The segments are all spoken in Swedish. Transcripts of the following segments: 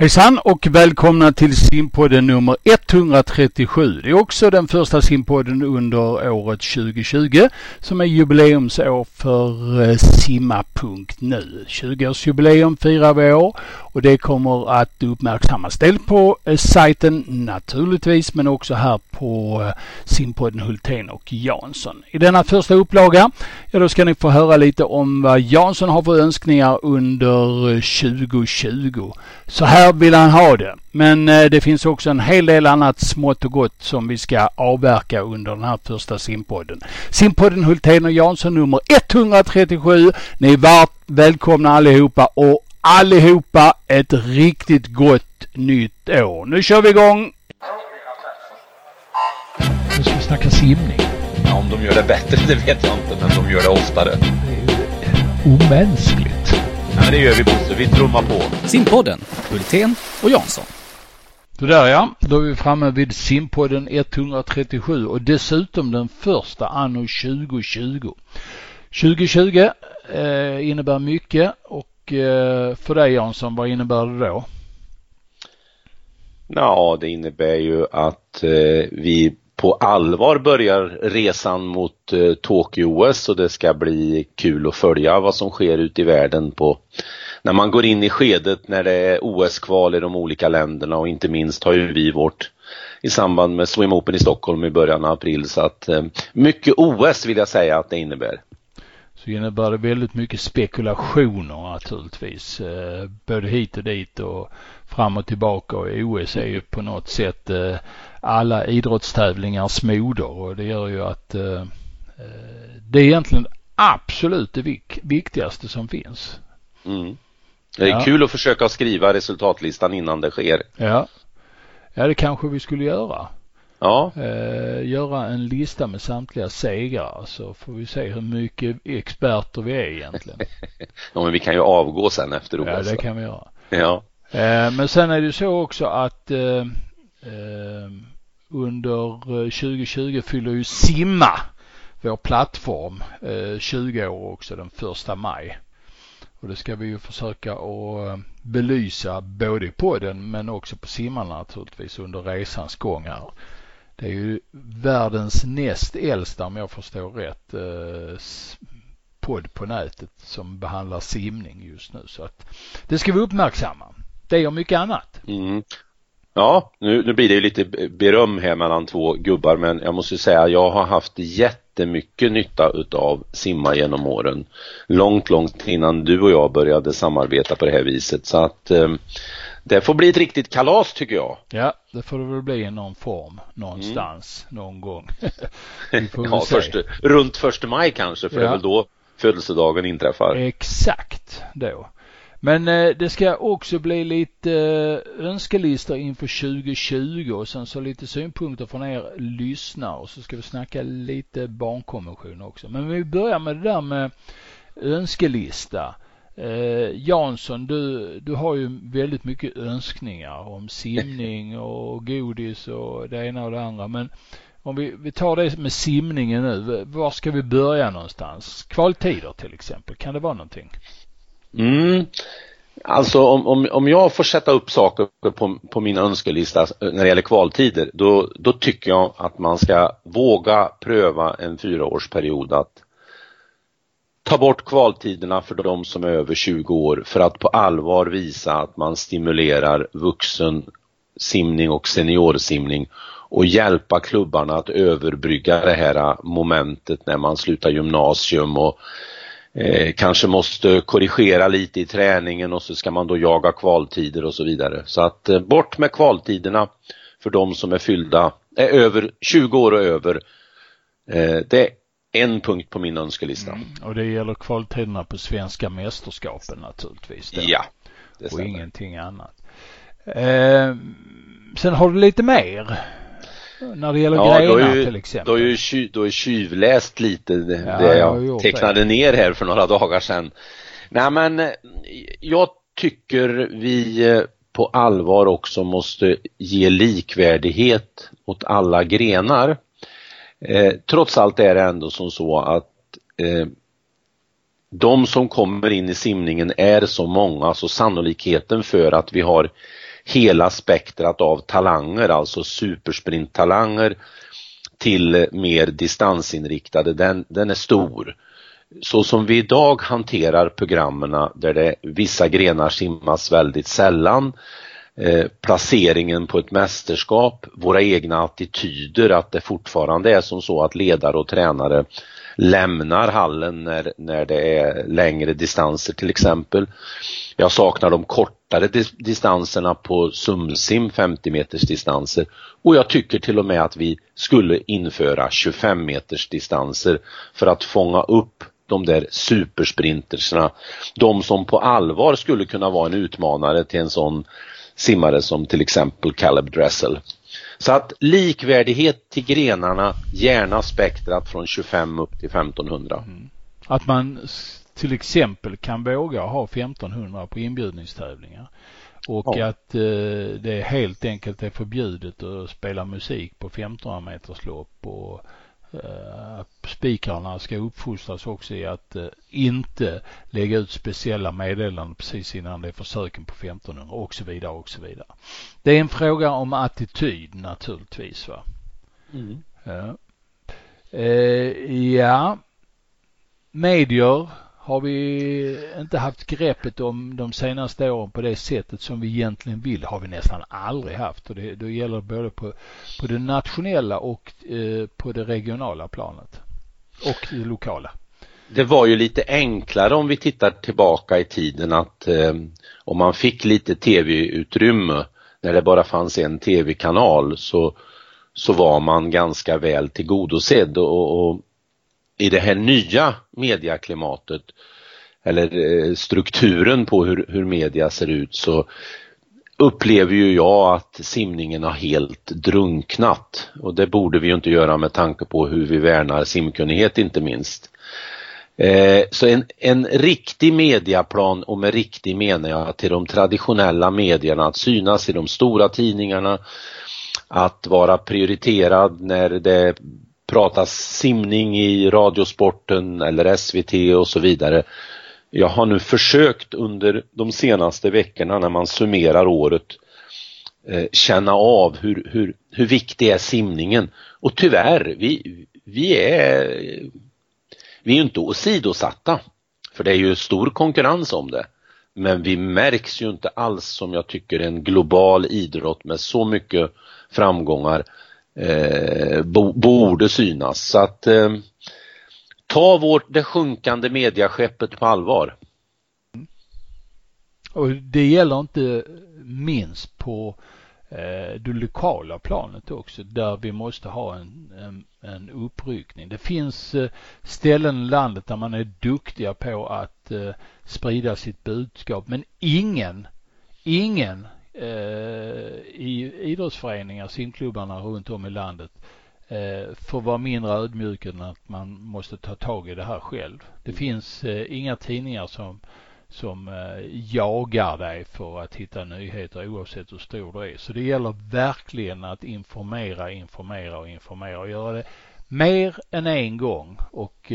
Hejsan och välkomna till simpodden nummer 137. Det är också den första simpodden under året 2020 som är jubileumsår för eh, simma.nu. 20-årsjubileum firar vi år och det kommer att uppmärksammas dels på eh, sajten naturligtvis men också här på eh, simpodden Hultén och Jansson. I denna första upplaga, ja då ska ni få höra lite om vad Jansson har för önskningar under 2020. Så här vill han ha det. Men eh, det finns också en hel del annat smått och gott som vi ska avverka under den här första simpodden. Simpodden Hultén och Jansson nummer 137. Ni är varmt välkomna allihopa och allihopa ett riktigt gott nytt år. Nu kör vi igång! Nu ska vi snacka simning. Ja, om de gör det bättre, det vet jag inte, men de gör det oftare. Det är ju omänskligt. Ja, men det gör vi Bosse, vi trummar på. Simpodden, Hultén och Jansson. Så där ja, då är vi framme vid simpodden 137 och dessutom den första anno 2020. 2020 eh, innebär mycket och eh, för dig Jansson, vad innebär det då? Ja, det innebär ju att eh, vi på allvar börjar resan mot eh, Tokyo-OS och det ska bli kul att följa vad som sker ute i världen på när man går in i skedet när det är OS-kval i de olika länderna och inte minst har ju vi vårt i samband med Swim Open i Stockholm i början av april så att eh, mycket OS vill jag säga att det innebär. Så innebär det väldigt mycket spekulationer naturligtvis. Eh, både hit och dit och fram och tillbaka och OS är ju på något sätt eh, alla idrottstävlingars moder och det gör ju att eh, det är egentligen absolut det vik viktigaste som finns. Mm. Det är ja. kul att försöka skriva resultatlistan innan det sker. Ja, ja det kanske vi skulle göra. Ja. Eh, göra en lista med samtliga segrar så får vi se hur mycket experter vi är egentligen. ja men vi kan ju avgå sen efter OS. Ja det kan vi göra. Ja. Eh, men sen är det så också att eh, eh Ehm, under eh, 2020 fyller ju Simma vår plattform eh, 20 år också den första maj. Och det ska vi ju försöka att eh, belysa både i podden men också på simmarna naturligtvis under resans gång här. Det är ju världens näst äldsta om jag förstår rätt podd på nätet som behandlar simning just nu så att det ska vi uppmärksamma. Det och mycket annat. Mm. Ja, nu, nu blir det ju lite beröm här mellan två gubbar men jag måste säga jag har haft jättemycket nytta utav simma genom åren. Långt, långt innan du och jag började samarbeta på det här viset så att eh, det får bli ett riktigt kalas tycker jag. Ja, det får det väl bli i någon form någonstans mm. någon gång. ja, först, runt första maj kanske för ja. det är väl då födelsedagen inträffar. Exakt då. Men eh, det ska också bli lite eh, önskelistor inför 2020 och sen så lite synpunkter från er lyssnare och så ska vi snacka lite barnkonvention också. Men vi börjar med det där med önskelista. Eh, Jansson, du, du har ju väldigt mycket önskningar om simning och godis och det ena och det andra. Men om vi, vi tar det med simningen nu. Var ska vi börja någonstans? Kvaltider till exempel, kan det vara någonting? Mm. Alltså om, om, om jag får sätta upp saker på, på min önskelista när det gäller kvaltider då, då tycker jag att man ska våga pröva en fyraårsperiod att ta bort kvaltiderna för de som är över 20 år för att på allvar visa att man stimulerar vuxen simning och seniorsimning och hjälpa klubbarna att överbrygga det här momentet när man slutar gymnasium och eh, kanske måste korrigera lite i träningen och så ska man då jaga kvaltider och så vidare. Så att eh, bort med kvaltiderna för de som är fyllda, är över 20 år och över. Eh, det är en punkt på min önskelista. Mm, och det gäller kvaltiderna på svenska mästerskapen naturligtvis. Då. Ja. Det och ingenting annat. Eh, sen har du lite mer när det gäller ja, grejerna ju, till exempel. Du har ju tju, du har tjuvläst lite det, ja, det jag, jag tecknade det. ner här för några dagar sedan. Nej men jag tycker vi eh, på allvar också måste ge likvärdighet åt alla grenar. Eh, trots allt är det ändå som så att eh, de som kommer in i simningen är så många så sannolikheten för att vi har hela spektrat av talanger, alltså supersprinttalanger till mer distansinriktade, den, den är stor. Så som vi idag hanterar programmen där det vissa grenar simmas väldigt sällan, eh, placeringen på ett mästerskap, våra egna attityder att det fortfarande är som så att ledare och tränare lämnar hallen när, när det är längre distanser till exempel. Jag saknar de kortare distanserna på sumsim 50 meters distanser och jag tycker till och med att vi skulle införa 25 meters distanser för att fånga upp de där supersprinterserna. De som på allvar skulle kunna vara en utmanare till en sån simmare som till exempel Caleb Dressel. Så att likvärdighet till grenarna, gärna spektrat från 25 upp till 1500. Mm. Att man till exempel kan våga ha 1500 på inbjudningstävlingar. Och ja. att eh, det helt enkelt är förbjudet att spela musik på 1500 meters lopp och spikarna ska uppfostras också i att eh, inte lägga ut speciella meddelanden precis innan det är försöken på 1500 och så vidare och så vidare. Det är en fråga om attityd naturligtvis va. Mm. Ja. Eh, ja. Medier har vi inte haft greppet om de senaste åren på det sättet som vi egentligen vill har vi nästan aldrig haft. Och det, det gäller både på, på det nationella och eh, på det regionala planet. Och det lokala. Det var ju lite enklare om vi tittar tillbaka i tiden att eh, om man fick lite tv-utrymme. När det bara fanns en tv-kanal så, så var man ganska väl tillgodosedd. Och, och i det här nya mediaklimatet eller eh, strukturen på hur, hur media ser ut så upplever ju jag att simningen har helt drunknat och det borde vi ju inte göra med tanke på hur vi värnar simkunnighet inte minst. Eh, så en, en riktig mediaplan och med riktig menar jag till de traditionella medierna att synas i de stora tidningarna, att vara prioriterad när det pratas simning i Radiosporten eller SVT och så vidare. Jag har nu försökt under de senaste veckorna när man summerar året eh, känna av hur, hur, hur viktig är simningen och tyvärr, vi, vi är vi är inte åsidosatta för det är ju stor konkurrens om det. Men vi märks ju inte alls som jag tycker en global idrott med så mycket framgångar eh, borde synas. Så att eh, ta vårt, det sjunkande mediaskeppet på allvar. Och det gäller inte minst på eh, det lokala planet också där vi måste ha en, en, en uppryckning. Det finns eh, ställen i landet där man är duktiga på att eh, sprida sitt budskap men ingen, ingen i idrottsföreningar, simklubbarna runt om i landet eh, får vara mindre ödmjuka än att man måste ta tag i det här själv. Det mm. finns eh, inga tidningar som som jagar dig för att hitta nyheter oavsett hur stor du är. Så det gäller verkligen att informera, informera och informera och göra det mer än en gång och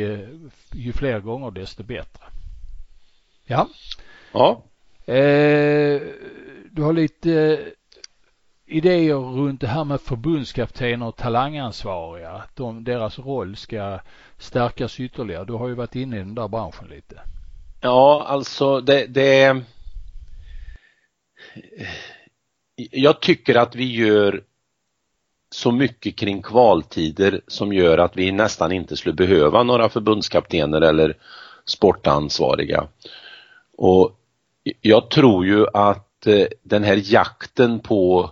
ju fler gånger desto bättre. Ja. Ja. Eh, du har lite eh, idéer runt det här med förbundskaptener och talangansvariga. Att de, deras roll ska stärkas ytterligare. Du har ju varit inne i den där branschen lite. Ja, alltså det, det jag tycker att vi gör så mycket kring kvaltider som gör att vi nästan inte skulle behöva några förbundskaptener eller sportansvariga. Och jag tror ju att Eh, den här jakten på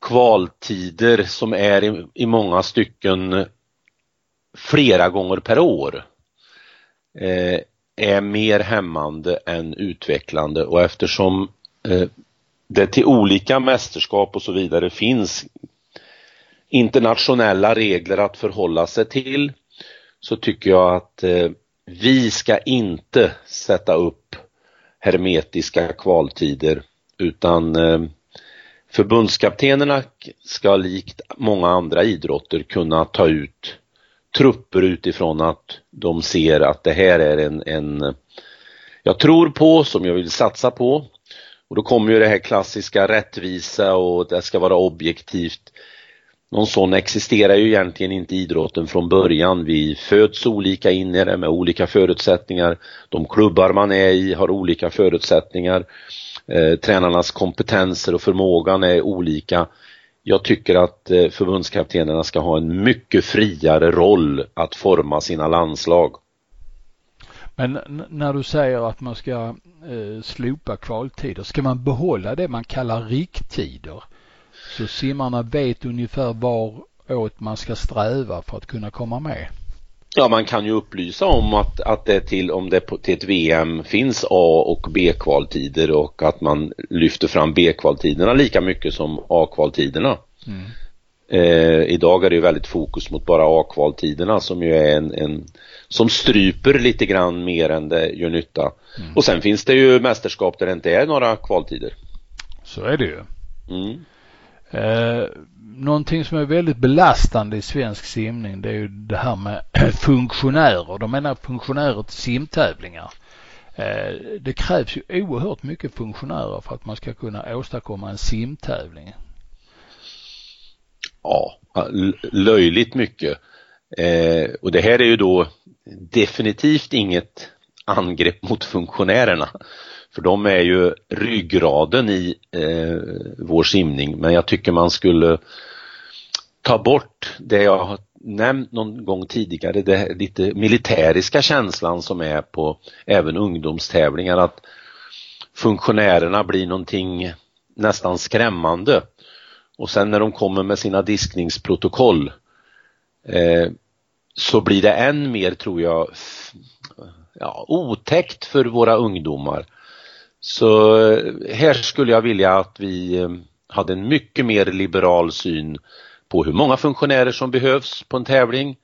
kvaltider som är i, i många stycken flera gånger per år eh, är mer hämmande än utvecklande. Och eftersom eh, det till olika mästerskap och så vidare finns internationella regler att förhålla sig till så tycker jag att eh, vi ska inte sätta upp hermetiska kvaltider utan eh, förbundskaptenerna ska likt många andra idrotter kunna ta ut trupper utifrån att de ser att det här är en, en jag tror på, som jag vill satsa på Och då kommer ju det här klassiska rättvisa och det ska vara objektivt. Någon sån existerar ju egentligen inte i idrotten från början. Vi föds olika in i det med olika förutsättningar. De klubbar man är i har olika förutsättningar. Eh, tränarnas kompetenser och förmågan är olika. Jag tycker att eh, förbundskaptenerna ska ha en mycket friare roll att forma sina landslag. Men när du säger att man ska eh, slopa kvaltider, ska man behålla det man kallar rikttider? Så simmarna vet ungefär varåt man ska sträva för att kunna komma med? Ja, man kan ju upplysa om att, att det till, om det på, till ett VM finns A och B-kvaltider och att man lyfter fram B-kvaltiderna lika mycket som A-kvaltiderna. Mm. Eh, idag är det ju väldigt fokus mot bara A-kvaltiderna som ju är en, en, som stryper lite grann mer än det gör nytta. Mm. Och sen finns det ju mästerskap där det inte är några kvaltider. Så är det ju. Mm. Eh, någonting som är väldigt belastande i svensk simning det är ju det här med funktionärer. De menar funktionärer till simtävlingar. Eh, det krävs ju oerhört mycket funktionärer för att man ska kunna åstadkomma en simtävling. Ja, löjligt mycket. Eh, och det här är ju då definitivt inget angrepp mot funktionärerna. För de är ju ryggraden i eh, vår simning men jag tycker man skulle ta bort det jag har nämnt någon gång tidigare, det lite militäriska känslan som är på även ungdomstävlingar att funktionärerna blir någonting nästan skrämmande. Och sen när de kommer med sina diskningsprotokoll eh, så blir det än mer, tror jag, ja, otäckt för våra ungdomar. Så eh, här skulle jag vilja att vi eh, hade en mycket mer liberal syn på hur många funktionärer som behövs på en tävling.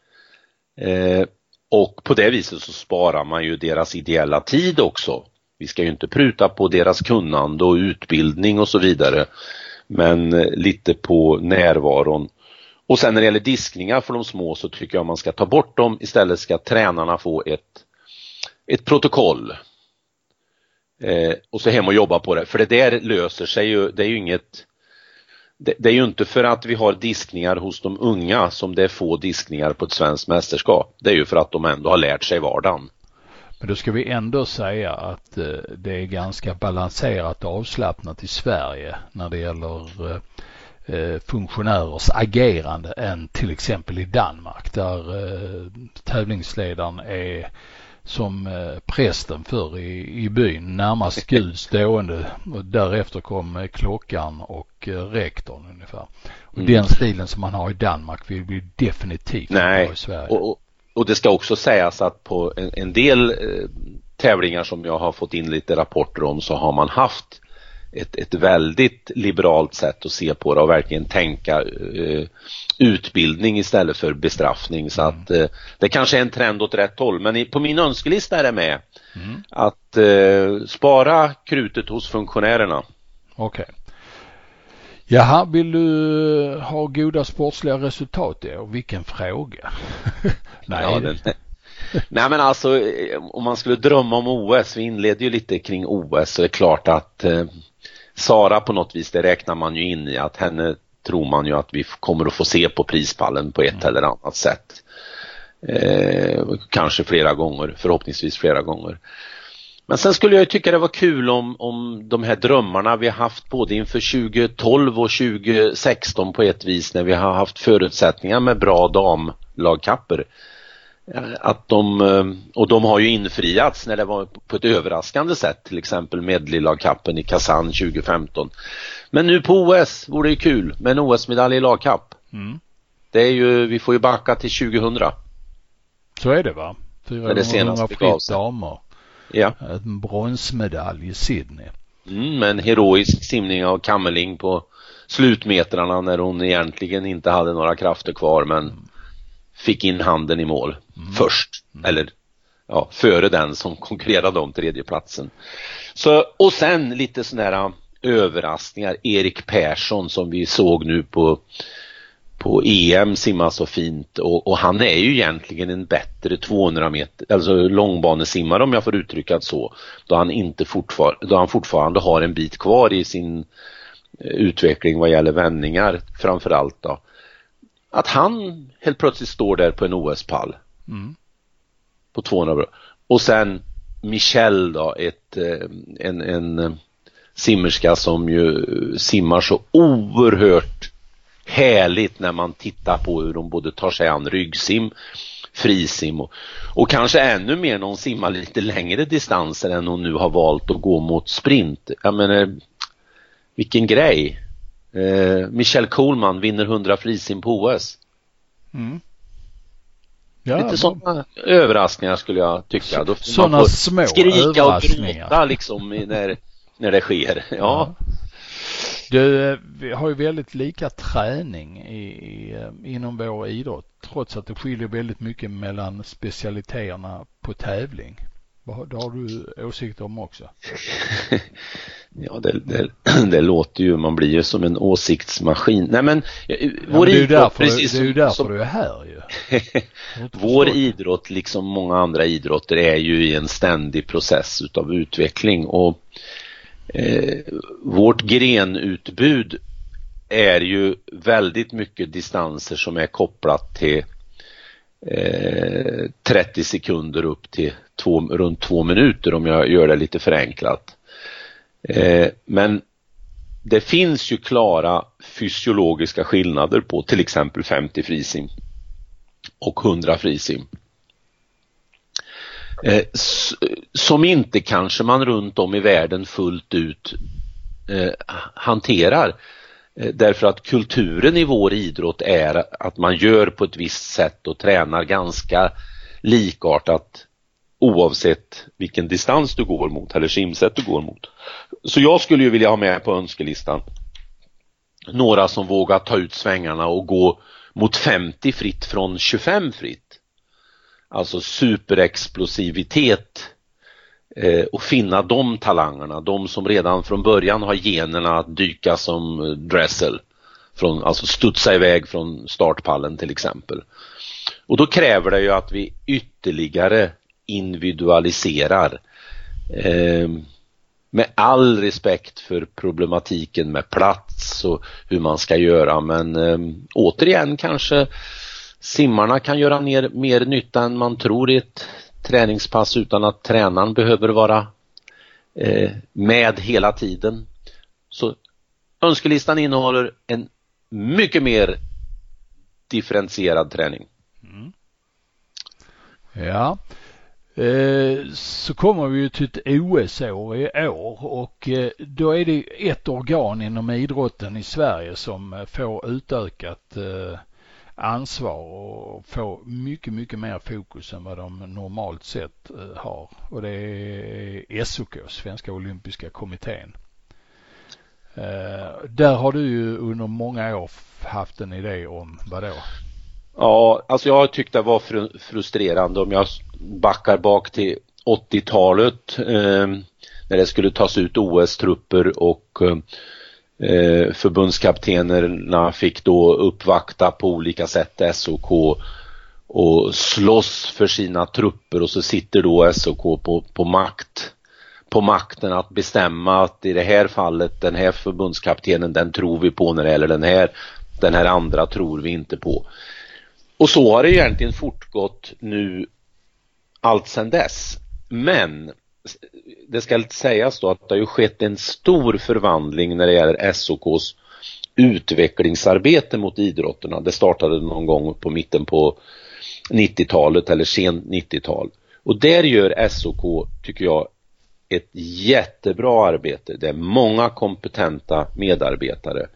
Eh, och på det viset så sparar man ju deras ideella tid också. Vi ska ju inte pruta på deras kunnande och utbildning och så vidare. Men eh, lite på närvaron. Och sen när det gäller diskningar för de små så tycker jag man ska ta bort dem. Istället ska tränarna få ett, ett protokoll Eh, och så hem och jobba på det, för det där löser sig ju, det är ju inget det, det, är ju inte för att vi har diskningar hos de unga som det är få diskningar på ett svenskt mästerskap. Det är ju för att de ändå har lärt sig vardagen. Men då ska vi ändå säga att eh, det är ganska balanserat och avslappnat i Sverige när det gäller eh, eh funktionärers agerande än till exempel i Danmark där eh, tävlingsledaren är som eh, prästen förr i, i byn, närmast Gud stående och därefter kom eh, klockan och eh, rektorn ungefär. Och mm. Den stilen som man har i Danmark vill vi definitivt Nej. ha i Sverige. Och, och det ska också sägas att på en, en del eh, tävlingar som jag har fått in lite rapporter om så har man haft ett, ett väldigt liberalt sätt att se på det och verkligen tänka eh, utbildning istället för bestraffning så att eh, det kanske är en trend åt rätt håll men i, på min önskelista är det med mm. att eh, spara krutet hos funktionärerna. Okej. Okay. Jaha, vill du ha goda sportsliga resultat år? Vilken fråga. Nej. Ja, den, Nej men alltså om man skulle drömma om OS, vi inledde ju lite kring OS så det är klart att eh, Sara på något vis, det räknar man ju in i att henne tror man ju att vi kommer att få se på prispallen på ett mm. eller annat sätt. Eh, kanske flera gånger, förhoppningsvis flera gånger. Men sen skulle jag tycka det var kul om, om de här drömmarna vi har haft både inför 2012 och 2016 på ett vis när vi har haft förutsättningar med bra damlagkapper. Eh, att de, eh, och de har ju infriats när det var på ett överraskande sätt, till exempel medleylagkappen i Kazan 2015. Men nu på OS vore det kul med en OS-medalj i lagkapp. Mm. Det är ju, vi får ju backa till 2000. Så är det va? 400 fritt damer. Ja. En bronsmedalj i Sydney. Mm, med en heroisk simning av Kammerling på slutmetrarna när hon egentligen inte hade några krafter kvar men mm fick in handen i mål mm. först. Mm. Eller ja, före den som konkurrerade om tredjeplatsen. Så, och sen lite sådana här överraskningar. Erik Persson som vi såg nu på på EM simmar så fint och, och, han är ju egentligen en bättre 200 meter, alltså långbanesimmare om jag får uttrycka det så, då han, inte fortfar då han fortfarande har en bit kvar i sin eh, utveckling vad gäller vändningar framförallt då. Att han helt plötsligt står där på en OS-pall. Mm. På 200 och sen Michel då, ett, eh, en, en simmerska som ju simmar så oerhört härligt när man tittar på hur de både tar sig an ryggsim, frisim och, och kanske ännu mer när hon simmar lite längre distanser än hon nu har valt att gå mot sprint. Jag menar, vilken grej! Eh, Michelle Coleman vinner 100 frisim på OS. Mm. Ja, Lite sådana överraskningar skulle jag tycka. Sådana små skrika och gråta liksom när, när det sker. Ja. ja. Du, vi har ju väldigt lika träning i, i, eh, inom vår idrott trots att det skiljer väldigt mycket mellan specialiteterna på tävling. Det har du åsikter om också? ja, det, det, det, låter ju, man blir ju som en åsiktsmaskin. Nej men, eh, vår ja, men det är därför, precis det är ju därför som, du är här ju. vår idrott, liksom många andra idrotter, är ju i en ständig process utav utveckling och eh, vårt grenutbud är ju väldigt mycket distanser som är kopplat till eh, 30 sekunder upp till två, runt två minuter om jag gör det lite förenklat. Eh, men det finns ju klara fysiologiska skillnader på till exempel 50 frisim och 100 frisim. Eh, som inte kanske man runt om i världen fullt ut eh, hanterar. Eh, därför att kulturen i vår idrott är att man gör på ett visst sätt och tränar ganska likartat oavsett vilken distans du går mot eller simsätt du går mot. Så jag skulle ju vilja ha med på önskelistan några som vågar ta ut svängarna och gå mot 50 fritt från 25 fritt. Alltså superexplosivitet eh, och finna de talangerna, de som redan från början har generna att dyka som Dressel. Från, alltså studsa iväg från startpallen till exempel. Och då kräver det ju att vi ytterligare individualiserar. Eh, med all respekt för problematiken med plats och hur man ska göra men eh, återigen kanske simmarna kan göra ner, mer nytta än man tror i ett träningspass utan att tränaren behöver vara eh, med hela tiden. Så önskelistan innehåller en mycket mer differentierad träning. Mm. Ja, Eh, så kommer vi ju till ett OS-år i år och eh, då är det ett organ inom idrotten i Sverige som eh, får utökat ansvar och får mycket, mycket mer fokus än vad de normalt sett har. Och det är SOK, Svenska Olympiska Kommittén. Där har du ju under många år haft en idé om vad då? Ja, alltså jag tyckte det var frustrerande om jag backar bak till 80-talet eh, när det skulle tas ut OS-trupper och eh, förbundskaptenerna fick då uppvakta på olika sätt SOK och slåss för sina trupper och så sitter då SOK på, på makt på makten att bestämma att i det här fallet den här förbundskaptenen den tror vi på när det gäller den här den här andra tror vi inte på. Och så har det egentligen fortgått nu allt sedan dess. Men det ska sägas då att det har ju skett en stor förvandling när det gäller SOKs utvecklingsarbete mot idrotterna. Det startade någon gång på mitten på 90-talet eller sent 90-tal. Och där gör SOK, tycker jag, ett jättebra arbete. Det är många kompetenta medarbetare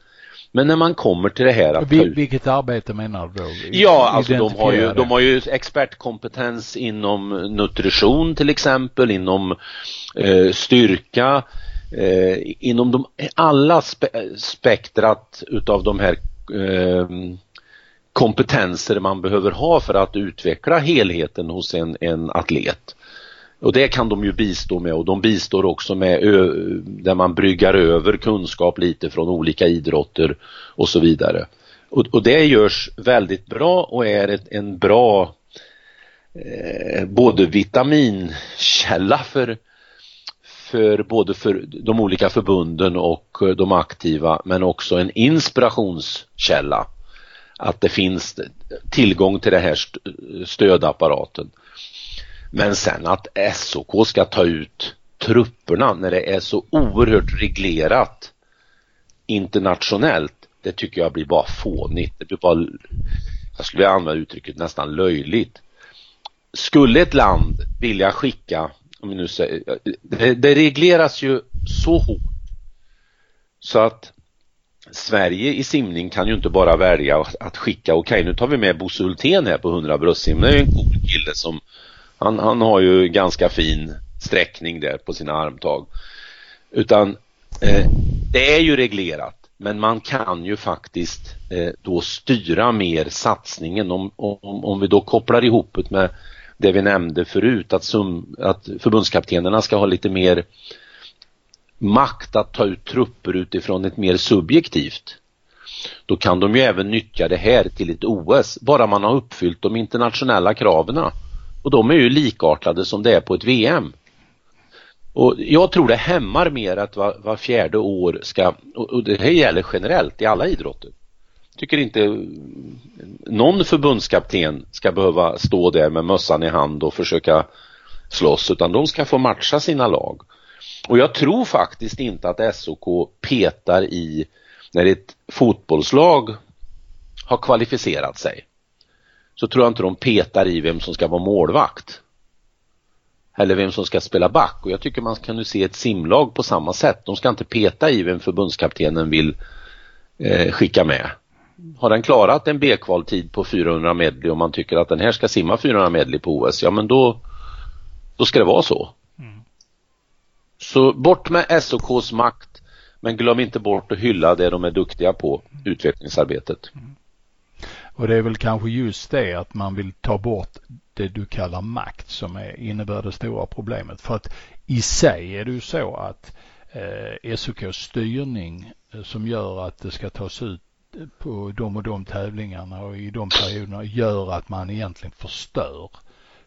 men när man kommer till det här att Vil, Vilket arbete menar du då? Ja, alltså de har, ju, de har ju expertkompetens inom nutrition till exempel, inom eh, styrka, eh, inom de, alla spe, spektrat utav de här eh, kompetenser man behöver ha för att utveckla helheten hos en, en atlet. Och det kan de ju bistå med och de bistår också med där man bryggar över kunskap lite från olika idrotter och så vidare. Och, och det görs väldigt bra och är ett, en bra eh, både vitaminkälla för, för både för de olika förbunden och de aktiva men också en inspirationskälla. Att det finns tillgång till den här stödapparaten. Men sen att SOK ska ta ut trupperna när det är så oerhört reglerat internationellt, det tycker jag blir bara fånigt. Det blir bara, jag skulle vilja använda uttrycket nästan löjligt. Skulle ett land vilja skicka, om vi nu säger, det, det regleras ju så hårt så att Sverige i simning kan ju inte bara välja att skicka, okej okay, nu tar vi med Bosse Hultén här på 100 bröstsim, det är ju en cool kille som han, han har ju ganska fin sträckning där på sina armtag. Utan eh, det är ju reglerat men man kan ju faktiskt eh, då styra mer satsningen om, om, om vi då kopplar ihop det med det vi nämnde förut att, sum, att förbundskaptenerna ska ha lite mer makt att ta ut trupper utifrån ett mer subjektivt. Då kan de ju även nyttja det här till ett OS, bara man har uppfyllt de internationella kraven. Och de är ju likartade som det är på ett VM. Och jag tror det hämmar mer att var, var fjärde år ska, och det här gäller generellt i alla idrotter. Jag tycker inte någon förbundskapten ska behöva stå där med mössan i hand och försöka slåss utan de ska få matcha sina lag. Och jag tror faktiskt inte att SOK petar i när ett fotbollslag har kvalificerat sig. Så tror jag inte de petar i vem som ska vara målvakt eller vem som ska spela back och jag tycker man kan ju se ett simlag på samma sätt. De ska inte peta i vem förbundskaptenen vill eh, skicka med. Har den klarat en B-kvaltid på 400 medley och man tycker att den här ska simma 400 medley på OS, ja men då, då ska det vara så. Mm. Så bort med SOKs makt men glöm inte bort att hylla det de är duktiga på, utvecklingsarbetet. Mm. Och det är väl kanske just det att man vill ta bort det du kallar makt som är, innebär det stora problemet. För att i sig är det ju så att eh, SOKs styrning eh, som gör att det ska tas ut på de och de tävlingarna och i de perioderna gör att man egentligen förstör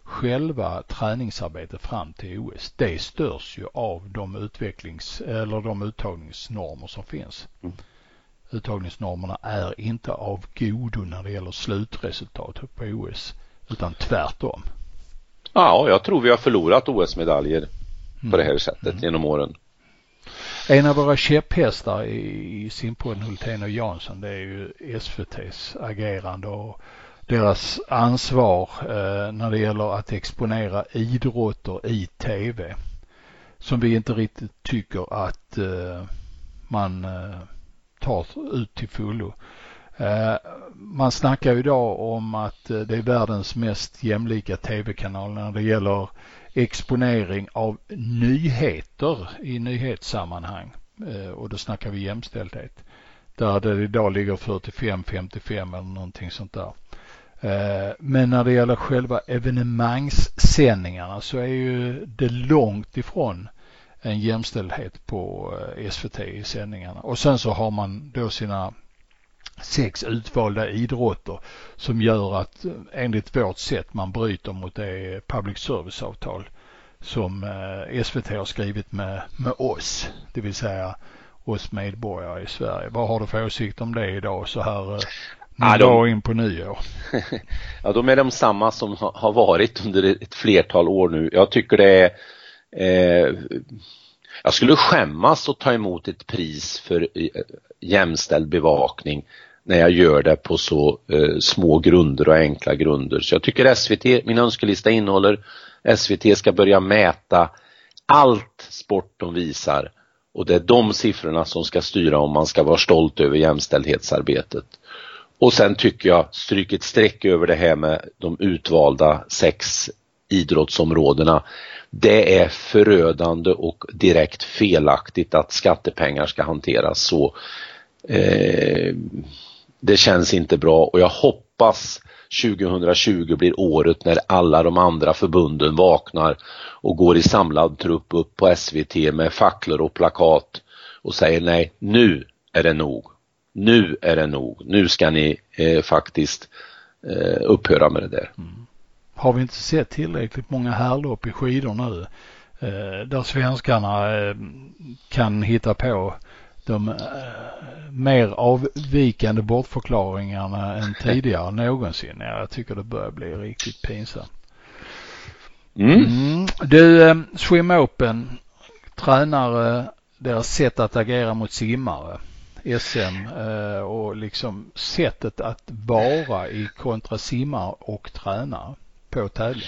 själva träningsarbetet fram till OS. Det störs ju av de utvecklings eller de uttagningsnormer som finns. Mm. Uttagningsnormerna är inte av godo när det gäller slutresultat på OS utan tvärtom. Ja, jag tror vi har förlorat OS-medaljer på det här mm. sättet mm. genom åren. En av våra käpphästar i simpodden Hultén och Jansson det är ju SVTs agerande och deras ansvar eh, när det gäller att exponera idrotter i tv som vi inte riktigt tycker att eh, man eh, tar ut till fullo. Eh, man snackar idag om att eh, det är världens mest jämlika tv-kanal när det gäller exponering av nyheter i nyhetssammanhang. Eh, och då snackar vi jämställdhet. Där det idag ligger 45-55 eller någonting sånt där. Men när det gäller själva evenemangssändningarna så är ju det långt ifrån en jämställdhet på SVT i sändningarna. Och sen så har man då sina sex utvalda idrotter som gör att enligt vårt sätt man bryter mot det public service-avtal som eh, SVT har skrivit med, med oss, det vill säga oss medborgare i Sverige. Vad har du för åsikt om det idag så här ja, de, in på nyår? ja, de är de samma som har varit under ett flertal år nu. Jag tycker det är eh, jag skulle skämmas att ta emot ett pris för eh, jämställd bevakning när jag gör det på så eh, små grunder och enkla grunder. Så jag tycker SVT, min önskelista innehåller SVT ska börja mäta allt sport de visar och det är de siffrorna som ska styra om man ska vara stolt över jämställdhetsarbetet. Och sen tycker jag, stryk ett streck över det här med de utvalda sex idrottsområdena. Det är förödande och direkt felaktigt att skattepengar ska hanteras så. Eh, det känns inte bra och jag hoppas 2020 blir året när alla de andra förbunden vaknar och går i samlad trupp upp på SVT med facklor och plakat och säger nej, nu är det nog. nu är det nog, nu ska ni eh, faktiskt eh, upphöra med det där. Mm. Har vi inte sett tillräckligt många härlopp i skidor nu eh, där svenskarna eh, kan hitta på de eh, mer avvikande bortförklaringarna än tidigare någonsin. Jag tycker det börjar bli riktigt pinsamt. Mm. Mm. Du, Swim Open tränar deras sätt att agera mot simmare. SM och liksom sättet att vara i kontra simmare och tränare på tävling.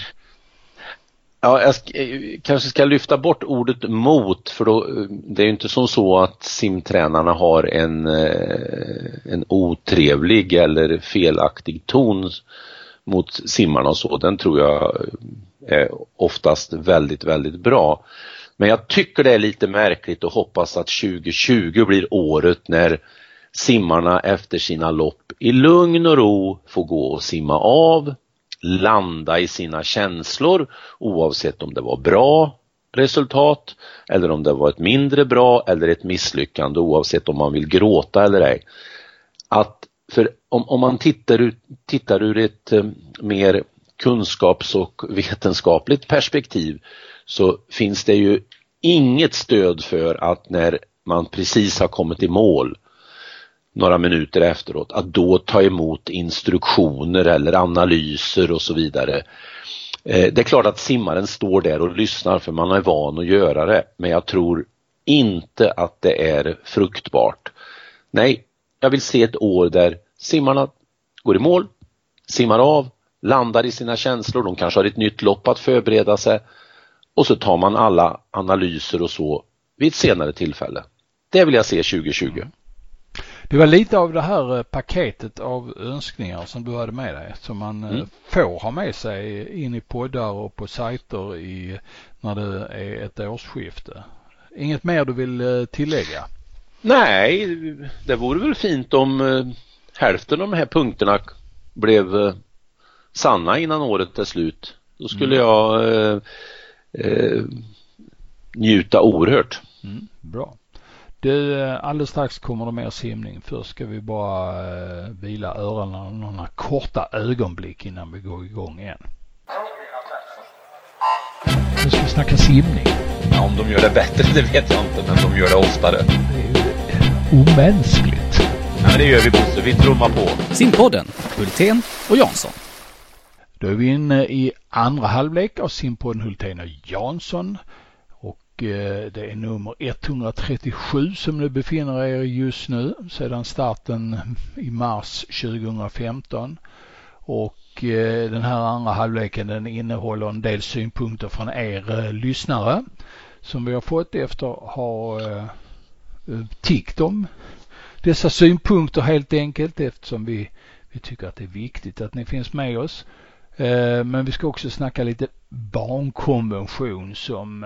Ja, jag eh, kanske ska lyfta bort ordet mot för då, eh, det är ju inte som så att simtränarna har en, eh, en otrevlig eller felaktig ton mot simmarna och så. Den tror jag är oftast väldigt, väldigt bra. Men jag tycker det är lite märkligt och hoppas att 2020 blir året när simmarna efter sina lopp i lugn och ro får gå och simma av, landa i sina känslor oavsett om det var bra resultat eller om det var ett mindre bra eller ett misslyckande oavsett om man vill gråta eller ej. Att för om, om man tittar, ut, tittar ur ett eh, mer kunskaps och vetenskapligt perspektiv så finns det ju inget stöd för att när man precis har kommit i mål några minuter efteråt, att då ta emot instruktioner eller analyser och så vidare. Eh, det är klart att simmaren står där och lyssnar för man är van att göra det, men jag tror inte att det är fruktbart. Nej, jag vill se ett år där simmarna går i mål, simmar av, landar i sina känslor, de kanske har ett nytt lopp att förbereda sig och så tar man alla analyser och så vid ett senare tillfälle. Det vill jag se 2020. Det var lite av det här eh, paketet av önskningar som du hade med dig som man eh, mm. får ha med sig in i poddar och på sajter i, när det är ett årsskifte. Inget mer du vill eh, tillägga? Nej, det vore väl fint om hälften av de här punkterna blev sanna innan året är slut. Då skulle mm. jag eh, njuta oerhört. Mm, bra. Du, eh, alldeles strax kommer det mer simning. Först ska vi bara eh, vila öronen några korta ögonblick innan vi går igång igen. Nu ska vi snacka simning. Ja, om de gör det bättre det vet jag inte, men de gör det oftare. Det är ju omänskligt. Ja, men det gör vi Bosse, vi trummar på. Simpodden, Hultén och Jansson. Då är vi inne i andra halvlek av simpodden Hultén och Jansson. Eh, det är nummer 137 som ni befinner er just nu sedan starten i mars 2015. Och eh, den här andra halvleken den innehåller en del synpunkter från er eh, lyssnare som vi har fått efter att ha tiggt om dessa synpunkter helt enkelt eftersom vi, vi tycker att det är viktigt att ni finns med oss. Men vi ska också snacka lite barnkonvention som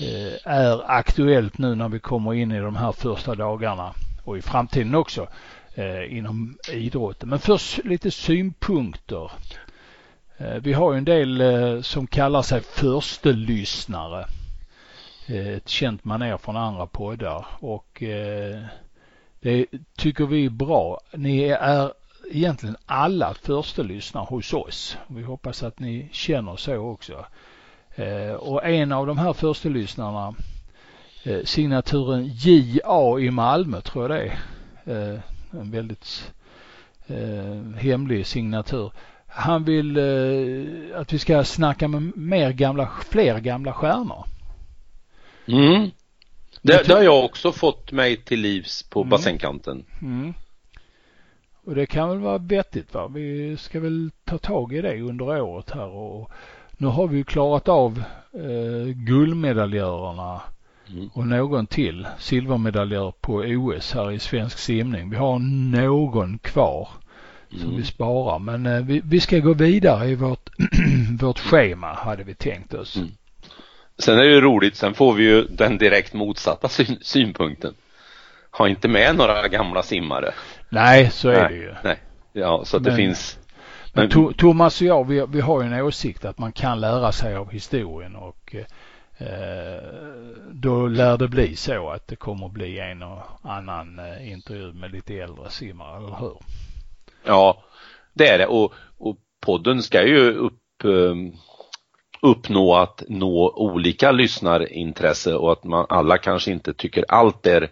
Eh, är aktuellt nu när vi kommer in i de här första dagarna och i framtiden också eh, inom idrotten. Men först lite synpunkter. Eh, vi har ju en del som kallar sig förstelyssnare. Ett känt manér från andra poddar och det tycker vi är bra. Ni är egentligen alla förstelyssnare hos oss. Vi hoppas att ni känner så också. Eh, och en av de här första lyssnarna eh, signaturen JA i Malmö tror jag det är. Eh, en väldigt hemlig signatur. Han vill att vi ska snacka med mer gamla, fler gamla stjärnor. Mm. Det, det har jag också fått mig till livs på mm. bassängkanten. Mm. Och det kan väl vara vettigt va. Vi ska väl ta tag i det under året här och nu har vi ju klarat av eh, guldmedaljörerna mm. och någon till silvermedaljör på OS här i svensk simning. Vi har någon kvar som mm. vi sparar men eh, vi, vi, ska gå vidare i vårt, vårt schema hade vi tänkt oss. Mm. Sen är det ju roligt, sen får vi ju den direkt motsatta syn synpunkten. Ha inte med några gamla simmare. Nej, så är nej, det ju. Nej, ja, så att men, det finns. Men, men Thomas och jag, vi, vi har ju en åsikt att man kan lära sig av historien och då lär det bli så att det kommer bli en och annan intervju med lite äldre simmare, eller hur? Ja, det är det och, och podden ska ju upp uppnå att nå olika lyssnarintresse och att man alla kanske inte tycker allt är,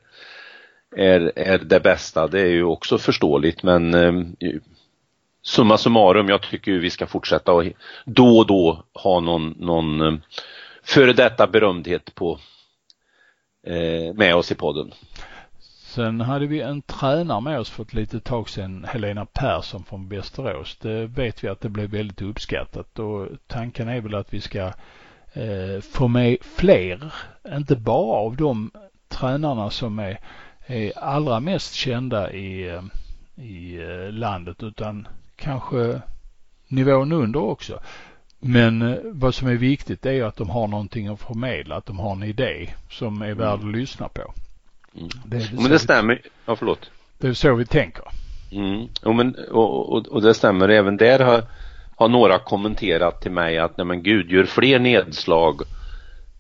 är, är det bästa. Det är ju också förståeligt men eh, summa summarum, jag tycker vi ska fortsätta och då och då ha någon, någon eh, före detta berömdhet på, eh, med oss i podden. Sen hade vi en tränare med oss för ett litet tag sedan, Helena Persson från Västerås. Det vet vi att det blev väldigt uppskattat och tanken är väl att vi ska eh, få med fler, inte bara av de tränarna som är, är allra mest kända i, eh, i eh, landet utan kanske nivån under också. Men eh, vad som är viktigt är att de har någonting att förmedla, att de har en idé som är värd att lyssna på. Mm. Det men det stämmer. Ja, förlåt. Det är så vi tänker. Mm. Jo, men, och, och, och det stämmer. Även där har, har några kommenterat till mig att nej men gud, gör fler nedslag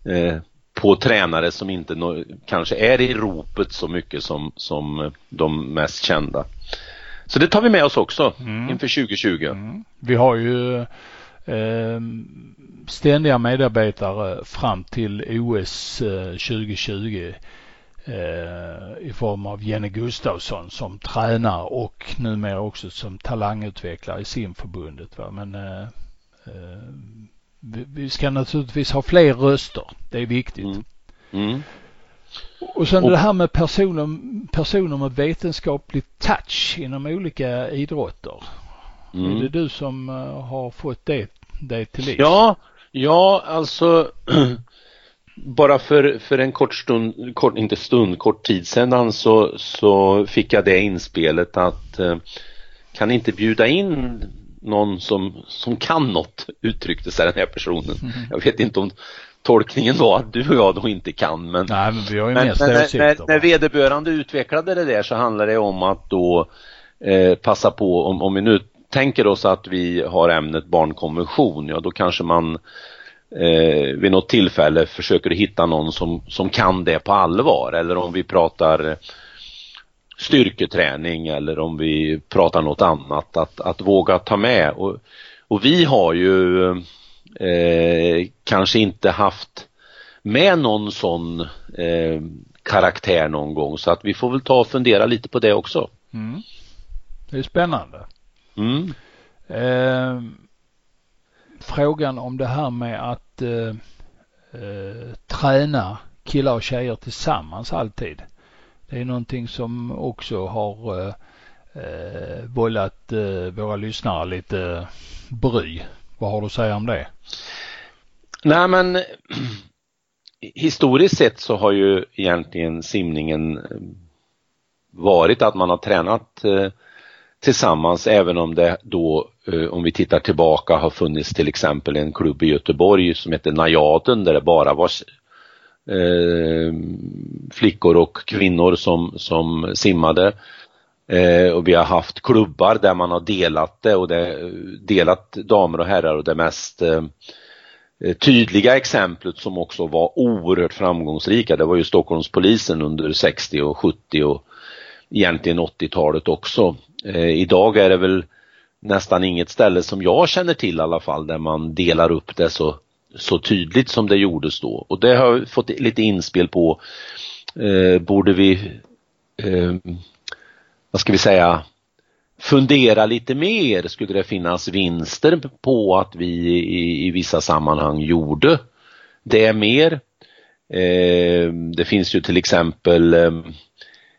eh, på tränare som inte kanske är i ropet så mycket som, som de mest kända. Så det tar vi med oss också mm. inför 2020. Mm. Vi har ju eh, ständiga medarbetare fram till OS eh, 2020 eh, i form av Jenny Gustafsson som tränare och numera också som talangutvecklare i simförbundet. Va? Men eh, eh, vi, vi, ska naturligtvis ha fler röster. Det är viktigt. Mm. Mm. Och sen och, det här med personer, personer med vetenskaplig touch inom olika idrotter. Mm. Är det du som uh, har fått det, det till liv? Ja, ja alltså bara för, för en kort stund, kort, inte stund, kort tid sedan så, så fick jag det inspelet att eh, kan inte bjuda in någon som, som kan något, uttryckte sig den här personen. Mm. Jag vet inte om tolkningen var att du och jag då inte kan men, Nej, men, vi har ju men, men när, när, när vederbörande utvecklade det där så handlar det om att då eh, passa på om, om vi nu tänker oss att vi har ämnet barnkonvention, ja då kanske man eh, vid något tillfälle försöker hitta någon som, som kan det på allvar. Eller om vi pratar styrketräning eller om vi pratar något annat. Att, att våga ta med. Och, och vi har ju eh, kanske inte haft med någon sån eh, karaktär någon gång så att vi får väl ta och fundera lite på det också. Mm. Det är spännande. Mm. Eh, frågan om det här med att eh, eh, träna killar och tjejer tillsammans alltid. Det är någonting som också har eh, eh vållat eh, våra lyssnare lite bry. Vad har du att säga om det? Nej men historiskt sett så har ju egentligen simningen eh, varit att man har tränat eh, tillsammans även om det då, eh, om vi tittar tillbaka, har funnits till exempel en klubb i Göteborg som heter Najaden där det bara var flickor och kvinnor som, som simmade. Eh, och vi har haft klubbar där man har delat det och det, delat damer och herrar och det mest eh, eh tydliga exemplet som också var oerhört framgångsrika det var ju Stockholmspolisen under 60 och 70 och egentligen 80-talet också. Eh, idag är det väl nästan inget ställe som jag känner till i alla fall där man delar upp det så, så tydligt som det gjordes då. Och det har jag fått lite inspel på. Eh, borde vi, eh, vad ska vi säga, fundera lite mer? Skulle det finnas vinster på att vi i, i vissa sammanhang gjorde det mer? Eh, det finns ju till exempel eh,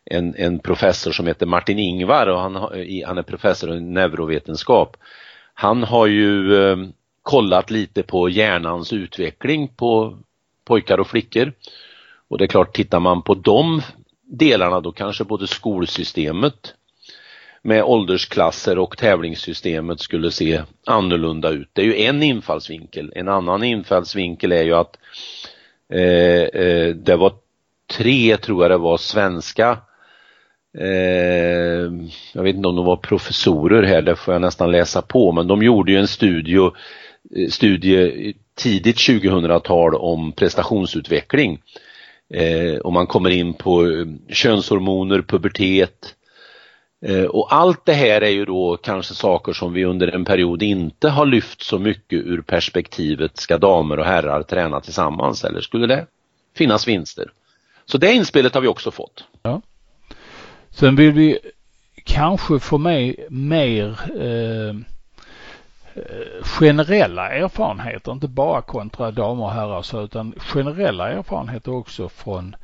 en, en professor som heter Martin Ingvar och han, han är professor i neurovetenskap. Han har ju eh, kollat lite på hjärnans utveckling på pojkar och flickor. Och det är klart, tittar man på de delarna då kanske både skolsystemet med åldersklasser och tävlingssystemet skulle se annorlunda ut. Det är ju en infallsvinkel. En annan infallsvinkel är ju att eh, eh, det var tre, tror jag det var, svenska Eh, jag vet inte om de var professorer här, det får jag nästan läsa på, men de gjorde ju en studie, eh, studie tidigt 2000-tal om prestationsutveckling. Eh, och man kommer in på eh, könshormoner, pubertet. Eh, och allt det här är ju då kanske saker som vi under en period inte har lyft så mycket ur perspektivet ska damer och herrar träna tillsammans eller skulle det finnas vinster? Så det inspelet har vi också fått. Ja. Sen vill vi kanske få med mer eh, generella erfarenheter, inte bara kontra damer och herrar så, utan generella erfarenheter också från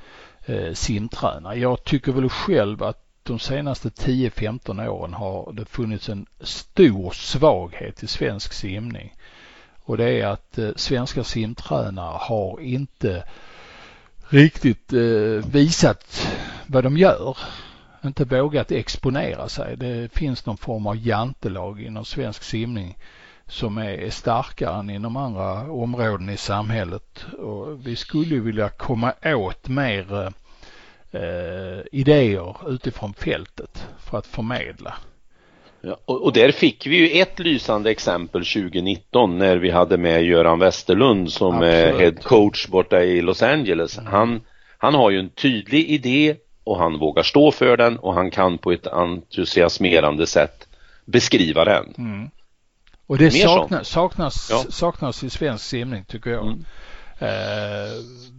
eh, simtränare. Jag tycker väl själv att de senaste 10-15 åren har det funnits en stor svaghet i svensk simning. Och det är att eh, svenska simtränare har inte riktigt eh, visat vad de gör. Inte vågat exponera sig. Det finns någon form av jantelag inom svensk simning som är, starkare än inom andra områden i samhället. Och vi skulle vilja komma åt mer eh, idéer utifrån fältet för att förmedla. Ja, och, och, där fick vi ju ett lysande exempel 2019 när vi hade med Göran Westerlund som Absolut. är head coach borta i Los Angeles. Mm. Han, han har ju en tydlig idé och han vågar stå för den och han kan på ett entusiasmerande sätt beskriva den. Mm. Och det saknas, saknas, ja. saknas i svensk simning tycker jag. Mm. Eh,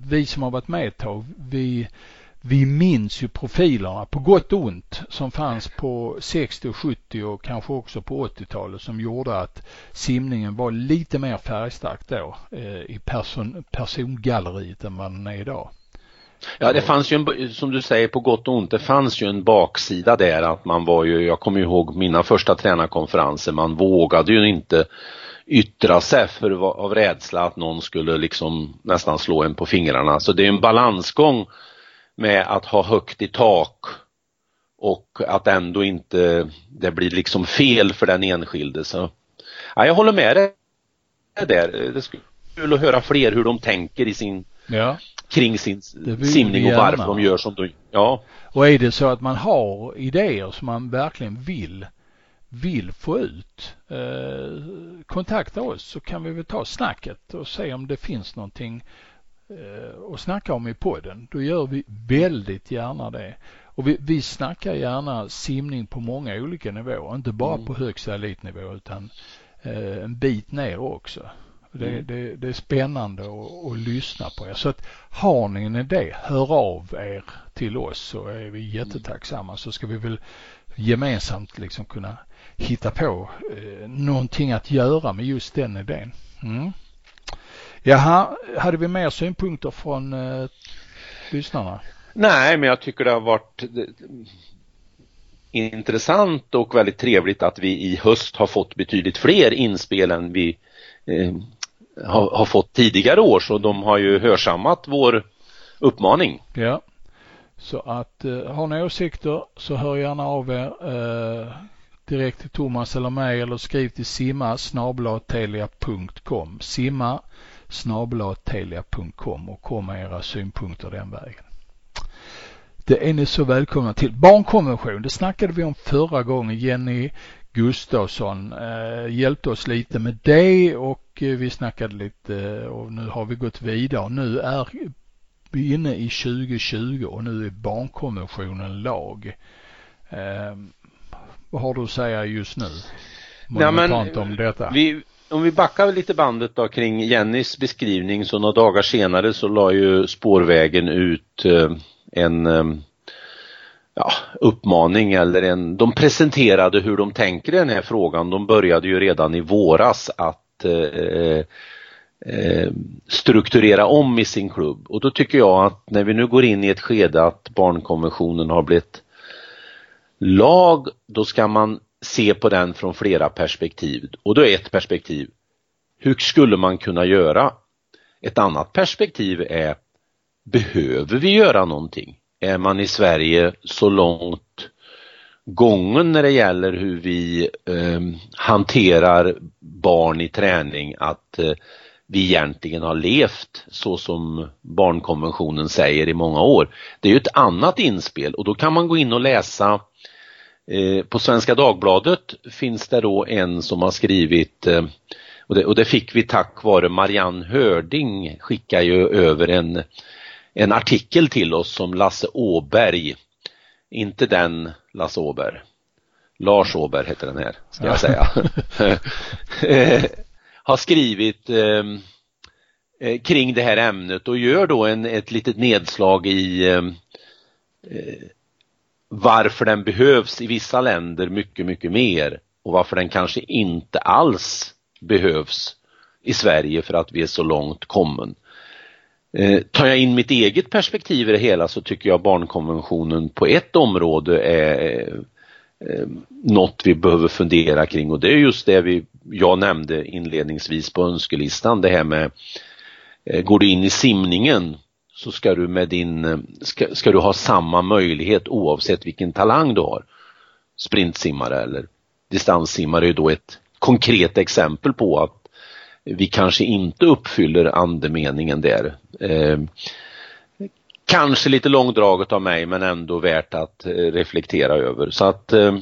vi som har varit med ett tag, vi, vi minns ju profilerna på gott och ont som fanns på 60 och 70 och kanske också på 80-talet som gjorde att simningen var lite mer färgstark då eh, i person, persongalleriet än vad den är idag. Ja, det fanns ju en, som du säger på gott och ont, det fanns ju en baksida där att man var ju, jag kommer ihåg mina första tränarkonferenser, man vågade ju inte yttra sig för, av rädsla att någon skulle liksom nästan slå en på fingrarna. Så det är en balansgång med att ha högt i tak och att ändå inte det blir liksom fel för den enskilde. Så, ja, jag håller med dig där. Det skulle kul att höra fler hur de tänker i sin ja kring sin simning och varför de gör som de Ja. Och är det så att man har idéer som man verkligen vill vill få ut eh, kontakta oss så kan vi väl ta snacket och se om det finns någonting eh, att snacka om i podden. Då gör vi väldigt gärna det. Och vi, vi snackar gärna simning på många olika nivåer, inte bara mm. på högsta elitnivå utan eh, en bit ner också. Det, mm. det, det är spännande att, att, lyssna på er. Så att har ni en idé, hör av er till oss så är vi jättetacksamma så ska vi väl gemensamt liksom kunna hitta på eh, någonting att göra med just den idén. Mm. Jaha, hade vi mer synpunkter från eh, lyssnarna? Nej, men jag tycker det har varit eh, intressant och väldigt trevligt att vi i höst har fått betydligt fler inspel än vi eh, har, har fått tidigare år så de har ju hörsammat vår uppmaning. Ja. Så att eh, har ni åsikter så hör gärna av er eh, direkt till Thomas eller mig eller skriv till simma snabblatelia.com simma snabblatelia.com och kom med era synpunkter den vägen. Det är ni så välkomna till. Barnkonvention, det snackade vi om förra gången. Jenny Gustafsson eh, hjälpte oss lite med det och eh, vi snackade lite och nu har vi gått vidare. Nu är vi inne i 2020 och nu är barnkonventionen lag. Eh, vad har du att säga just nu? Ja, men, om detta. Vi, om vi backar lite bandet då kring Jennys beskrivning så några dagar senare så la ju spårvägen ut eh, en eh, ja, uppmaning eller en, de presenterade hur de tänker i den här frågan. De började ju redan i våras att eh, eh, strukturera om i sin klubb och då tycker jag att när vi nu går in i ett skede att barnkonventionen har blivit lag, då ska man se på den från flera perspektiv och då är ett perspektiv hur skulle man kunna göra? Ett annat perspektiv är behöver vi göra någonting? Är man i Sverige så långt gången när det gäller hur vi eh, hanterar barn i träning att eh, vi egentligen har levt så som barnkonventionen säger i många år. Det är ju ett annat inspel och då kan man gå in och läsa eh, på Svenska Dagbladet finns det då en som har skrivit eh, Och det, och det fick vi tack vare Marianne Hörding skickar ju över en, en artikel till oss som Lasse Åberg, inte den Lasse Åberg, Lars Åberg heter den här, ska jag säga, har skrivit eh, eh, kring det här ämnet och gör då en, ett litet nedslag i eh, eh varför den behövs i vissa länder mycket, mycket mer och varför den kanske inte alls behövs i Sverige för att vi är så långt kommen. Eh, tar jag in mitt eget perspektiv i det hela så tycker jag barnkonventionen på ett område är eh, eh, något vi behöver fundera kring och det är just det vi, jag nämnde inledningsvis på önskelistan, det här med eh, går du in i simningen så ska du med din, eh, ska, ska du ha samma möjlighet oavsett vilken talang du har. Sprintsimmare eller distanssimmare är då ett konkret exempel på att vi kanske inte uppfyller andemeningen där. Eh, kanske lite långdraget av mig men ändå värt att eh, reflektera över. Så att eh,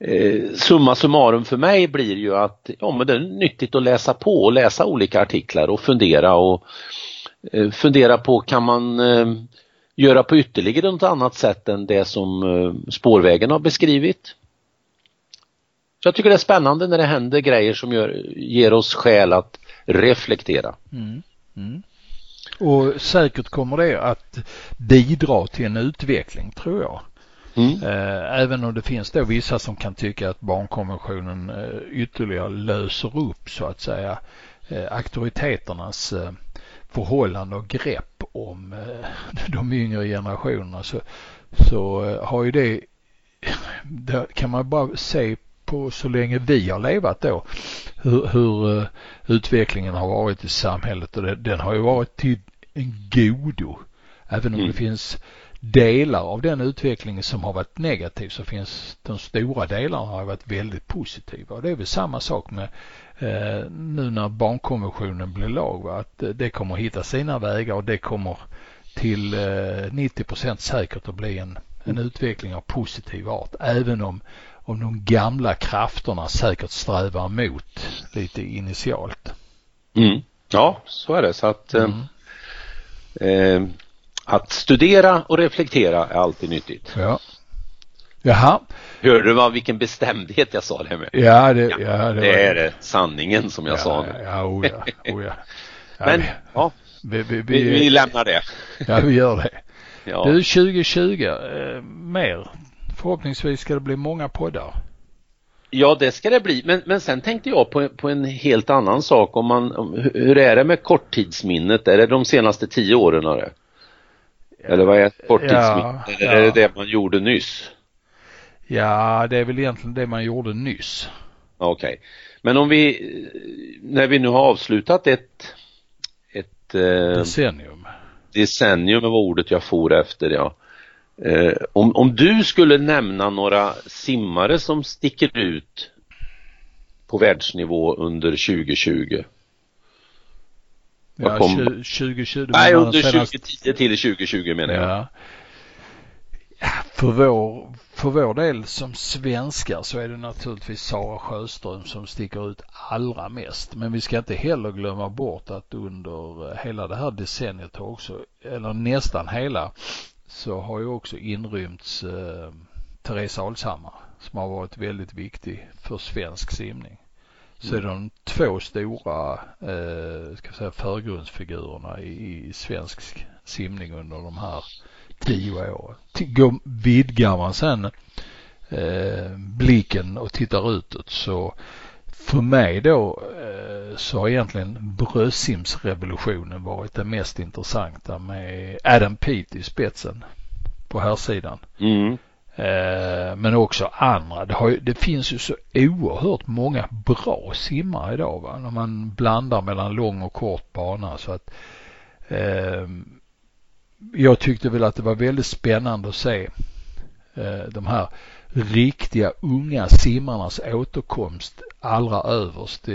eh, summa summarum för mig blir ju att ja, men det är nyttigt att läsa på och läsa olika artiklar och fundera och eh, fundera på kan man eh, göra på ytterligare något annat sätt än det som eh, spårvägen har beskrivit. Så jag tycker det är spännande när det händer grejer som gör, ger oss skäl att reflektera. Mm. Mm. Och säkert kommer det att bidra till en utveckling tror jag. Mm. Eh, även om det finns då vissa som kan tycka att barnkonventionen eh, ytterligare löser upp så att säga eh, auktoriteternas förhållande och grepp om de yngre generationerna så, så har ju det, det kan man bara se på så länge vi har levat då hur, hur uh, utvecklingen har varit i samhället och det, den har ju varit till en godo. Även om mm. det finns delar av den utvecklingen som har varit negativ så finns de stora delarna har varit väldigt positiva och det är väl samma sak med eh, nu när barnkonventionen blir lag va? att eh, det kommer hitta sina vägar och det kommer till eh, 90% säkert att bli en, en utveckling av positiv art även om om de gamla krafterna säkert strävar emot lite initialt. Mm. Ja, så är det. Så att, eh, mm. eh, att studera och reflektera är alltid nyttigt. Ja. Jaha. Hörde du vad, vilken bestämdhet jag sa det med? Ja, det, ja, ja, det, det är det. sanningen som jag ja, sa nu. Ja, oh ja, oh ja. Men, ja, vi, vi, vi, vi, lämnar det. Ja, vi gör det. Ja. Du, 2020, eh, mer Förhoppningsvis ska det bli många poddar. Ja, det ska det bli. Men, men sen tänkte jag på, på en helt annan sak. Om man, om, hur är det med korttidsminnet? Är det de senaste tio åren? Det? Eller vad är korttidsminnet? Ja, Eller ja. är det det man gjorde nyss? Ja, det är väl egentligen det man gjorde nyss. Okej. Okay. Men om vi, när vi nu har avslutat ett, ett eh, decennium. Decennium var ordet jag for efter, ja. Eh, om, om du skulle nämna några simmare som sticker ut på världsnivå under 2020? Ja, kom... 2020. Nej, under senast... 2010 till 2020 menar jag. Ja. För vår, för vår del som svenskar så är det naturligtvis Sara Sjöström som sticker ut allra mest. Men vi ska inte heller glömma bort att under hela det här decenniet också, eller nästan hela, så har ju också inrymts eh, Therese Alshammar som har varit väldigt viktig för svensk simning. Så mm. är de två stora eh, ska säga förgrundsfigurerna i, i svensk simning under de här tio åren. Vidgar man sen eh, blicken och tittar utåt så för mig då eh, så har egentligen bröstsimsrevolutionen varit det mest intressanta med Adam Peat i spetsen på här sidan. Mm. Eh, men också andra. Det, har, det finns ju så oerhört många bra simmare idag va? när man blandar mellan lång och kort bana så att eh, jag tyckte väl att det var väldigt spännande att se de här riktiga unga simmarnas återkomst allra överst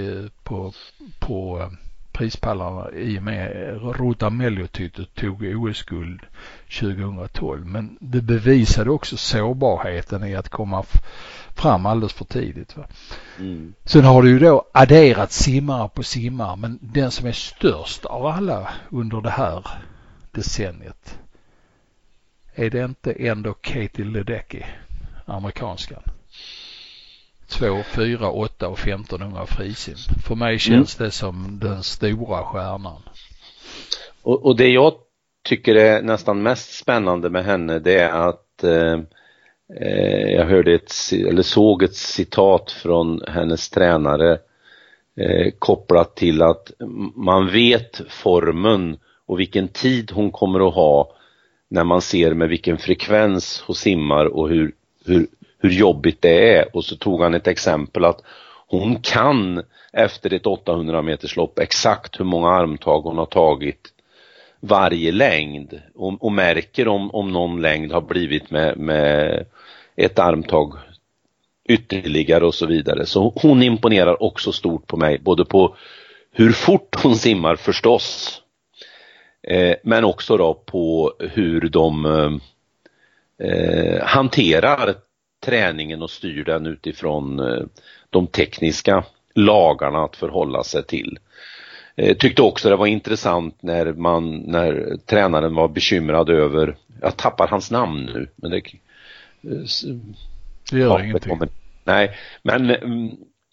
på, på prispallarna i och med Ruta Meliotyt tog OS-guld 2012. Men det bevisade också sårbarheten i att komma fram alldeles för tidigt. Va? Mm. Sen har du ju då adderat simmare på simmare men den som är störst av alla under det här decenniet är det inte ändå Katie Ledecky, amerikanskan? 2, 4, 8 och 1500 frisim. För mig känns mm. det som den stora stjärnan. Och, och, det jag tycker är nästan mest spännande med henne det är att eh, eh, jag hörde ett, eller såg ett citat från hennes tränare eh, kopplat till att man vet formen och vilken tid hon kommer att ha när man ser med vilken frekvens hon simmar och hur, hur, hur jobbigt det är och så tog han ett exempel att hon kan efter ett 800 meterslopp exakt hur många armtag hon har tagit varje längd och, och märker om, om någon längd har blivit med, med ett armtag ytterligare och så vidare. Så hon imponerar också stort på mig, både på hur fort hon simmar förstås, eh, men också då på hur de eh, eh, hanterar träningen och styr den utifrån eh, de tekniska lagarna att förhålla sig till. Eh, tyckte också det var intressant när man, när tränaren var bekymrad över, jag tappar hans namn nu, men det, eh, det gör ja, ingenting. Kommer, nej, men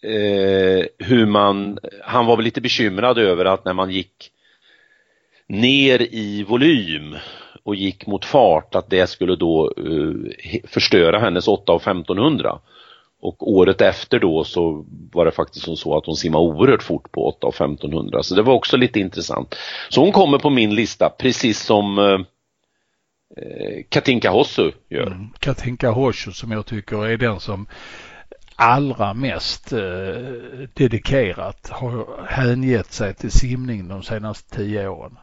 eh, hur man, han var väl lite bekymrad över att när man gick ner i volym och gick mot fart att det skulle då uh, förstöra hennes 8 och 1500. Och året efter då så var det faktiskt som så att hon simmade oerhört fort på 8 och 1500 så det var också lite intressant. Så hon kommer på min lista precis som uh, Katinka Hossu gör. Mm, Katinka Hossu som jag tycker är den som allra mest eh, dedikerat har hängett sig till simning de senaste tio åren.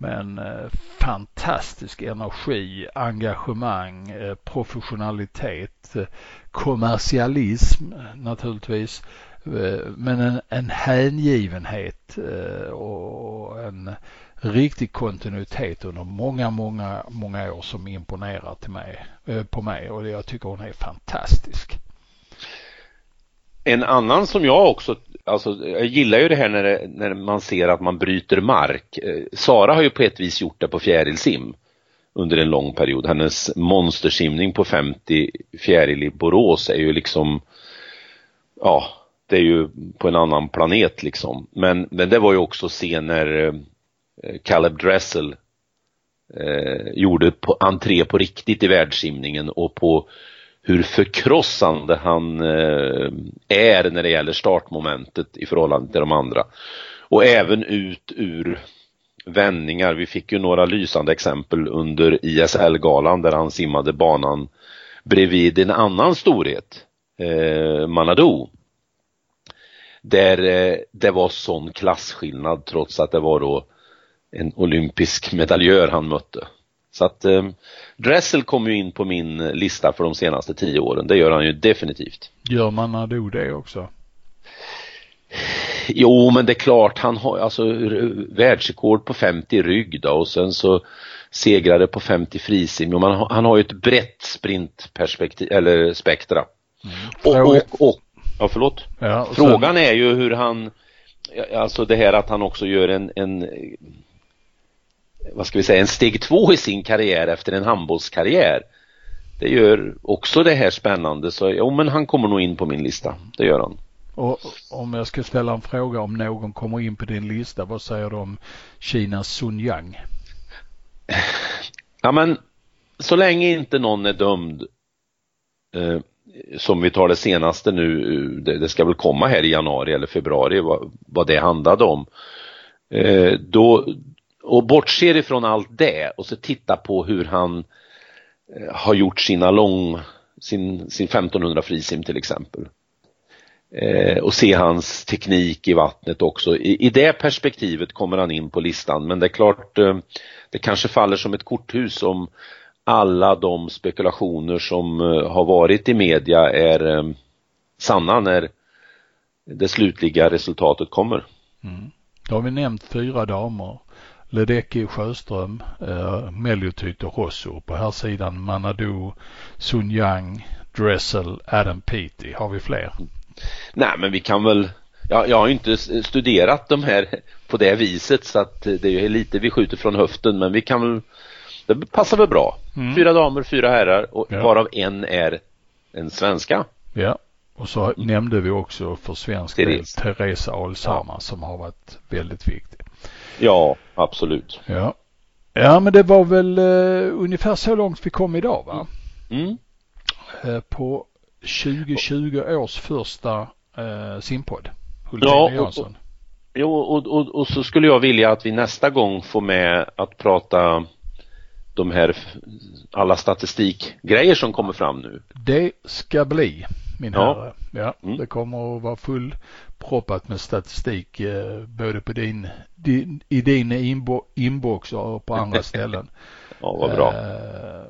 Men eh, fantastisk energi, engagemang, eh, professionalitet, eh, kommersialism naturligtvis. Men en, en hängivenhet och en riktig kontinuitet under många, många, många år som imponerar till mig, på mig och jag tycker hon är fantastisk. En annan som jag också alltså, jag gillar ju det här när, det, när man ser att man bryter mark. Eh, Sara har ju på ett vis gjort det på fjärilsim under en lång period. Hennes monstersimning på 50 fjäril i Borås är ju liksom, ja, det är ju på en annan planet liksom. Men, men det var ju också sen när eh, Caleb Dressel eh, gjorde på, entré på riktigt i världssimningen och på hur förkrossande han eh, är när det gäller startmomentet i förhållande till de andra. Och även ut ur vändningar. Vi fick ju några lysande exempel under ISL-galan där han simmade banan bredvid en annan storhet, eh, Manadou. Där eh, det var sån klasskillnad trots att det var då en olympisk medaljör han mötte. Så att eh, Dressel kommer ju in på min lista för de senaste tio åren. Det gör han ju definitivt. Gör man Nado det också? Jo, men det är klart, han har alltså världsrekord på 50 rygg då och sen så segrade på 50 frisim. Och man, han har ju ett brett sprintperspektiv, eller spektra. Mm. Och, och, och, ja förlåt. Ja, Frågan sen... är ju hur han, alltså det här att han också gör en, en vad ska vi säga, en steg två i sin karriär efter en handbollskarriär. Det gör också det här spännande så jo men han kommer nog in på min lista, det gör han. Och om jag ska ställa en fråga om någon kommer in på din lista, vad säger du om Kinas Sun Yang? Ja men så länge inte någon är dömd eh, som vi tar det senaste nu, det, det, ska väl komma här i januari eller februari vad, vad det handlade om. Eh, då, och bortser ifrån allt det och så titta på hur han eh, har gjort sina lång, sin, sin 1500 frisim till exempel. Eh, och se hans teknik i vattnet också. I, I, det perspektivet kommer han in på listan men det är klart eh, det kanske faller som ett korthus om alla de spekulationer som eh, har varit i media är eh, sanna när det slutliga resultatet kommer. Mm. Då har vi nämnt fyra damer. Ledecky Sjöström, eh, Meliotyt och Rosso. På här sidan Manadou, Sun Yang, Dressel, Adam Peaty. Har vi fler? Nej men vi kan väl jag, jag har inte studerat de här på det viset så att det är lite vi skjuter från höften men vi kan väl det passar väl bra. Mm. Fyra damer, fyra herrar och ja. varav en är en svenska. Ja, och så nämnde vi också för svensk Therese. del Teresa Alshammar ja. som har varit väldigt viktig. Ja, absolut. Ja. Ja, men det var väl uh, ungefär så långt vi kom idag va? Mm. Uh, på 2020 års första uh, simpodd. Hultén ja, Jansson. Jo, och, och, och, så skulle jag vilja att vi nästa gång får med att prata de här alla statistikgrejer som kommer fram nu. Det ska bli min ja. herre. Ja, mm. det kommer att vara fullproppat med statistik eh, både på din, din i din inbo, inbox och på andra ställen. ja, vad bra. Eh,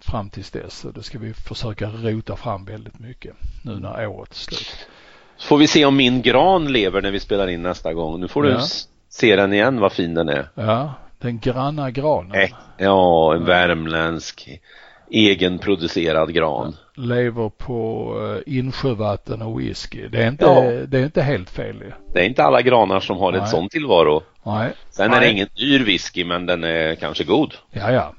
fram tills dess. Så det ska vi försöka rota fram väldigt mycket nu när året är slut. Så får vi se om min gran lever när vi spelar in nästa gång. Nu får ja. du se den igen vad fin den är. Ja, den granna granen. Ja, en värmländsk egenproducerad gran. Lever på uh, insjövatten och whisky. Det är inte, ja. det är inte helt fel ju. Det är inte alla granar som har Nej. ett sånt tillvaro. Nej. Sen Nej. är det ingen dyr whisky men den är kanske god. Ja, ja.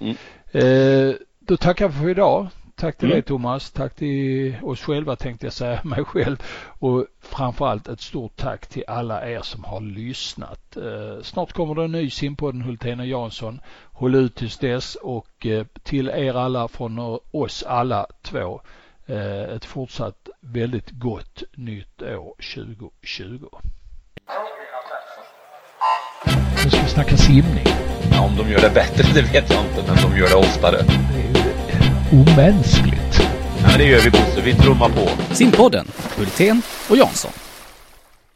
Mm. Eh, då tackar vi för idag. Tack till mm. dig Thomas. Tack till oss själva tänkte jag säga, mig själv. Och framförallt ett stort tack till alla er som har lyssnat. Eh, snart kommer det en ny simpodden Hultén och Jansson. Håll ut tills dess och eh, till er alla från oss alla två eh, ett fortsatt väldigt gott nytt år 2020. Nu ska vi snacka simning. Ja, om de gör det bättre det vet jag inte, men de gör det oftare omänskligt. Ja, det gör vi Bosse, vi trummar på. Simpodden, Hultén och Jansson.